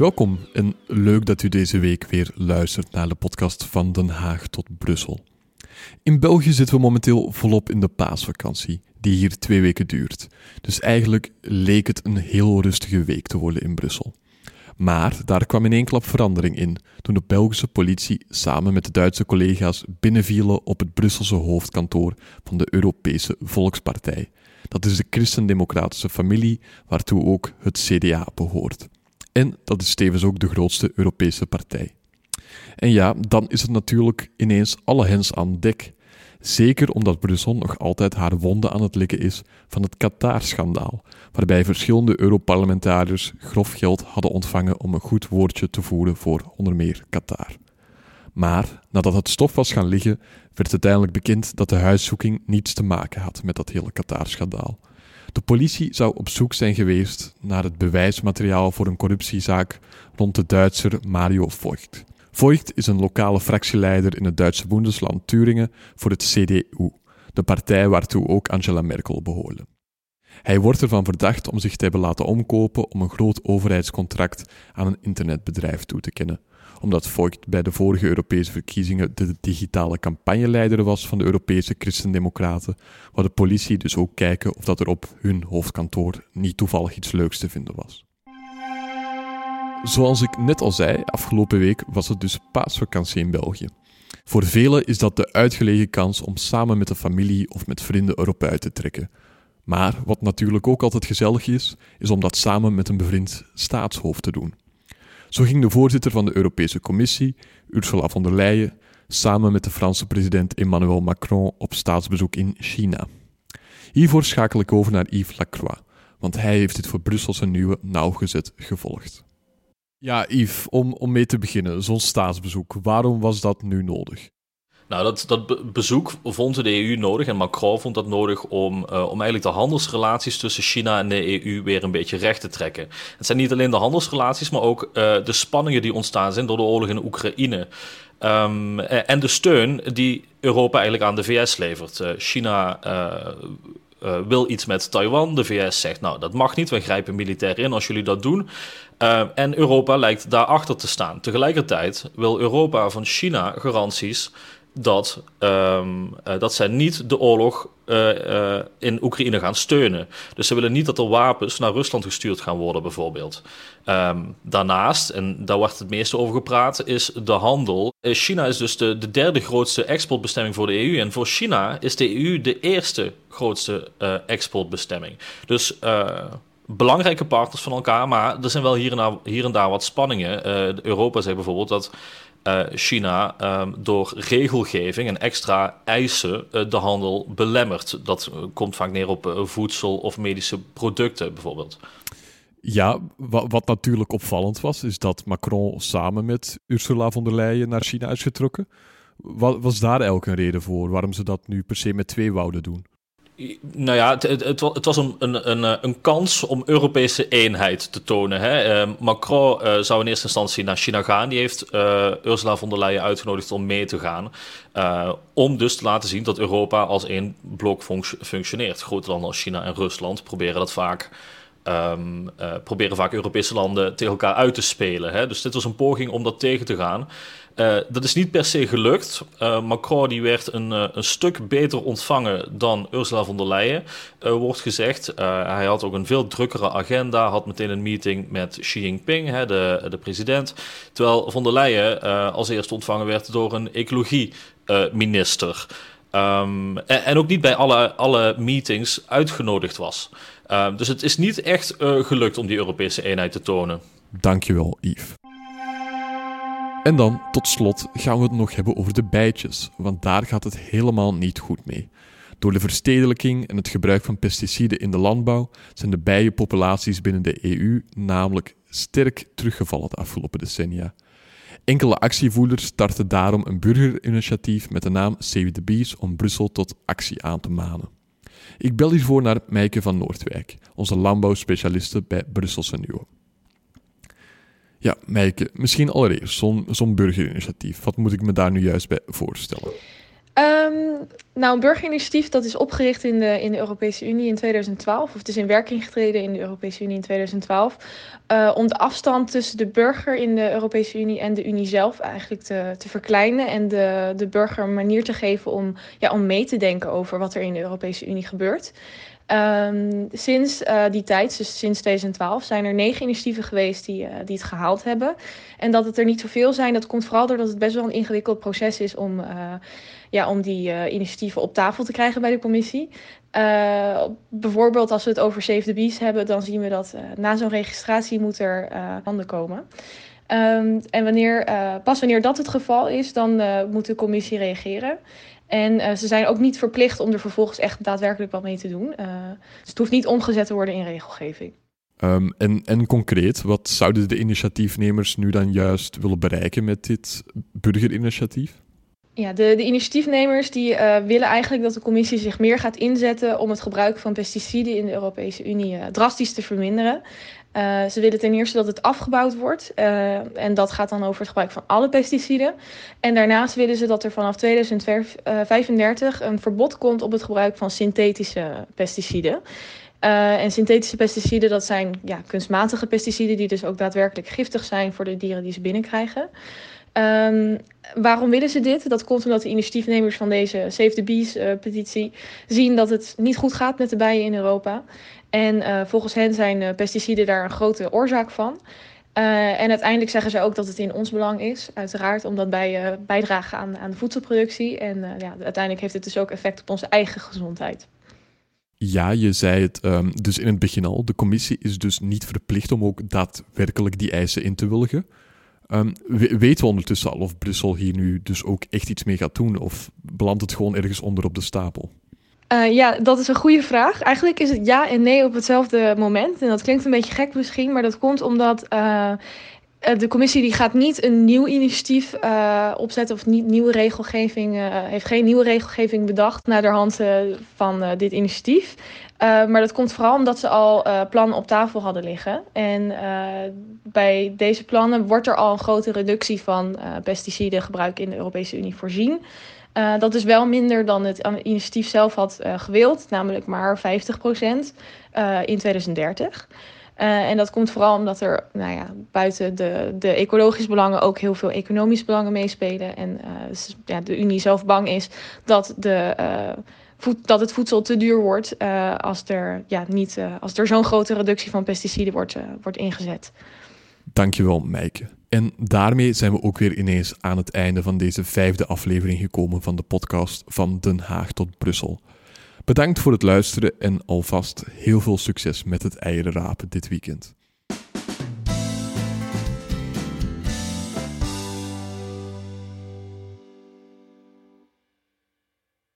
Welkom en leuk dat u deze week weer luistert naar de podcast van Den Haag tot Brussel. In België zitten we momenteel volop in de paasvakantie, die hier twee weken duurt. Dus eigenlijk leek het een heel rustige week te worden in Brussel. Maar daar kwam in één klap verandering in toen de Belgische politie samen met de Duitse collega's binnenvielen op het Brusselse hoofdkantoor van de Europese Volkspartij. Dat is de christendemocratische familie waartoe ook het CDA behoort. En dat is tevens ook de grootste Europese partij. En ja, dan is het natuurlijk ineens alle hens aan dek. Zeker omdat Brussel nog altijd haar wonden aan het likken is van het Qatar-schandaal, waarbij verschillende Europarlementariërs grof geld hadden ontvangen om een goed woordje te voeren voor onder meer Qatar. Maar nadat het stof was gaan liggen, werd uiteindelijk bekend dat de huiszoeking niets te maken had met dat hele Qatar-schandaal. De politie zou op zoek zijn geweest naar het bewijsmateriaal voor een corruptiezaak rond de Duitser Mario Voigt. Voigt is een lokale fractieleider in het Duitse Bundesland Turingen voor het CDU, de partij waartoe ook Angela Merkel behoorde. Hij wordt ervan verdacht om zich te hebben laten omkopen om een groot overheidscontract aan een internetbedrijf toe te kennen, omdat Voigt bij de vorige Europese verkiezingen de digitale campagneleider was van de Europese Christendemocraten, wou de politie dus ook kijken of dat er op hun hoofdkantoor niet toevallig iets leuks te vinden was. Zoals ik net al zei, afgelopen week was het dus paasvakantie in België. Voor velen is dat de uitgelegen kans om samen met de familie of met vrienden erop uit te trekken. Maar wat natuurlijk ook altijd gezellig is, is om dat samen met een bevriend staatshoofd te doen. Zo ging de voorzitter van de Europese Commissie, Ursula von der Leyen, samen met de Franse president Emmanuel Macron op staatsbezoek in China. Hiervoor schakel ik over naar Yves Lacroix, want hij heeft dit voor Brusselse Nieuwe nauwgezet gevolgd. Ja, Yves, om, om mee te beginnen, zo'n staatsbezoek, waarom was dat nu nodig? Nou, dat, dat bezoek vond de EU nodig en Macron vond dat nodig om, uh, om eigenlijk de handelsrelaties tussen China en de EU weer een beetje recht te trekken. Het zijn niet alleen de handelsrelaties, maar ook uh, de spanningen die ontstaan zijn door de oorlog in Oekraïne. Um, en de steun die Europa eigenlijk aan de VS levert. China wil iets met Taiwan. De VS zegt, nou, dat mag niet. We grijpen militair in als jullie dat doen. En Europa lijkt daarachter te staan. Tegelijkertijd wil Europa van China garanties dat, um, uh, dat zij niet de oorlog uh, uh, in Oekraïne gaan steunen. Dus ze willen niet dat er wapens naar Rusland gestuurd gaan worden, bijvoorbeeld. Um, daarnaast, en daar wordt het meeste over gepraat, is de handel. China is dus de, de derde grootste exportbestemming voor de EU. En voor China is de EU de eerste grootste exportbestemming. Dus belangrijke partners van elkaar, maar er zijn wel hier en, hier en daar wat spanningen. Europa zegt bijvoorbeeld dat uh, China um, door regelgeving en extra eisen uh, de handel belemmert. Dat uh, komt vaak neer op voedsel of medische producten bijvoorbeeld. Ja, wat, wat, natuurlijk opvallend was, is dat Macron samen met Ursula von der Leyen naar China is getrokken. Wat was daar elk een reden voor, waarom ze dat nu per se met twee wouden doen? Nou ja, het, het, was een, een, een, een, kans om Europese eenheid te tonen. Hè. Uh, Macron uh, zou in eerste instantie naar China gaan. Die heeft Ursula von der Leyen uitgenodigd om mee te gaan. om dus te laten zien dat Europa als één blok functioneert. Grote landen als China en Rusland proberen dat vaak. Um, proberen vaak Europese landen tegen elkaar uit te spelen. Hè. Dus dit was een poging om dat tegen te gaan. Uh, dat is niet per se gelukt. Uh, Macron die werd een, een stuk beter ontvangen dan Ursula von der Leyen, wordt gezegd. hij had ook een veel drukkere agenda, had meteen een meeting met Xi Jinping, hè, de, de president. Terwijl von der Leyen als eerste ontvangen werd door een ecologie-minister. Um, en, ook niet bij alle, alle meetings uitgenodigd was. Uh, dus het is niet echt uh, gelukt om die Europese eenheid te tonen. Dankjewel, Yves. En dan, tot slot, gaan we het nog hebben over de bijtjes, want daar gaat het helemaal niet goed mee. Door de verstedelijking en het gebruik van pesticiden in de landbouw zijn de bijenpopulaties binnen de EU namelijk sterk teruggevallen de afgelopen decennia. Enkele actievoerders starten daarom een burgerinitiatief met de naam Save the Bees om Brussel tot actie aan te manen. Ik bel hiervoor naar Meike van Noordwijk, onze landbouwspecialiste bij Brusselse Nieuwe. Ja, Meike, misschien allereerst zo'n zo'n burgerinitiatief. Wat moet ik me daar nu juist bij voorstellen? Um, nou, een burgerinitiatief dat is opgericht in de, in de Europese Unie in 2012, of het is in werking getreden in de Europese Unie in 2012, uh, om de afstand tussen de burger in de Europese Unie en de Unie zelf eigenlijk te, te verkleinen en de, de burger een manier te geven om, ja, om mee te denken over wat er in de Europese Unie gebeurt. Um, sinds uh, die tijd, dus sinds 2012, zijn er negen initiatieven geweest die, uh, die het gehaald hebben. En dat het er niet zoveel zijn, dat komt vooral doordat het best wel een ingewikkeld proces is om, uh, ja, om die initiatieven op tafel te krijgen bij de commissie. bijvoorbeeld als we het over Save the Bees hebben, dan zien we dat na zo'n registratie moet er handen komen. Um, en wanneer, pas wanneer dat het geval is, dan moet de commissie reageren. En uh, ze zijn ook niet verplicht om er vervolgens echt daadwerkelijk wat mee te doen. Uh, dus het hoeft niet omgezet te worden in regelgeving. Um, en, en concreet, wat zouden de initiatiefnemers nu dan juist willen bereiken met dit burgerinitiatief? Ja, de, de initiatiefnemers die, uh, willen eigenlijk dat de commissie zich meer gaat inzetten om het gebruik van pesticiden in de Europese Unie drastisch te verminderen. Uh, ze willen ten eerste dat het afgebouwd wordt. Uh, en dat gaat dan over het gebruik van alle pesticiden. En daarnaast willen ze dat er vanaf 2035 een verbod komt op het gebruik van synthetische pesticiden. En synthetische pesticiden, dat zijn ja, kunstmatige pesticiden die dus ook daadwerkelijk giftig zijn voor de dieren die ze binnenkrijgen. Um, waarom willen ze dit? Dat komt omdat de initiatiefnemers van deze Save the Bees uh, petitie zien dat het niet goed gaat met de bijen in Europa. En uh, volgens hen zijn uh, pesticiden daar een grote oorzaak van. Uh, en uiteindelijk zeggen ze ook dat het in ons belang is, uiteraard, omdat wij bijdragen aan, aan de voedselproductie. En ja, uiteindelijk heeft het dus ook effect op onze eigen gezondheid. Ja, je zei het um, dus in het begin al. De commissie is dus niet verplicht om ook daadwerkelijk die eisen in te willigen. Um, weten we ondertussen al of Brussel hier nu dus ook echt iets mee gaat doen? Of belandt het gewoon ergens onder op de stapel? Uh, ja, dat is een goede vraag. Eigenlijk is het ja en nee op hetzelfde moment. En dat klinkt een beetje gek misschien, maar dat komt omdat uh, de commissie die gaat niet een nieuw initiatief uh, opzetten of niet nieuwe regelgeving, heeft geen nieuwe regelgeving bedacht naar de hand van dit initiatief. maar dat komt vooral omdat ze al plannen op tafel hadden liggen. En bij deze plannen wordt er al een grote reductie van pesticidengebruik in de Europese Unie voorzien. Uh, dat is wel minder dan het initiatief zelf had uh, gewild, namelijk maar 50 procent uh, in 2030. En dat komt vooral omdat er nou ja, buiten de, de ecologische belangen ook heel veel economische belangen meespelen. En ja, de Unie zelf bang is dat, de, voed, dat het voedsel te duur wordt als er, ja, niet, als er zo'n grote reductie van pesticiden wordt, wordt ingezet. Dankjewel, Meike. En daarmee zijn we ook weer ineens aan het einde van deze vijfde aflevering gekomen van de podcast van Den Haag tot Brussel. Bedankt voor het luisteren en alvast heel veel succes met het eieren rapen dit weekend.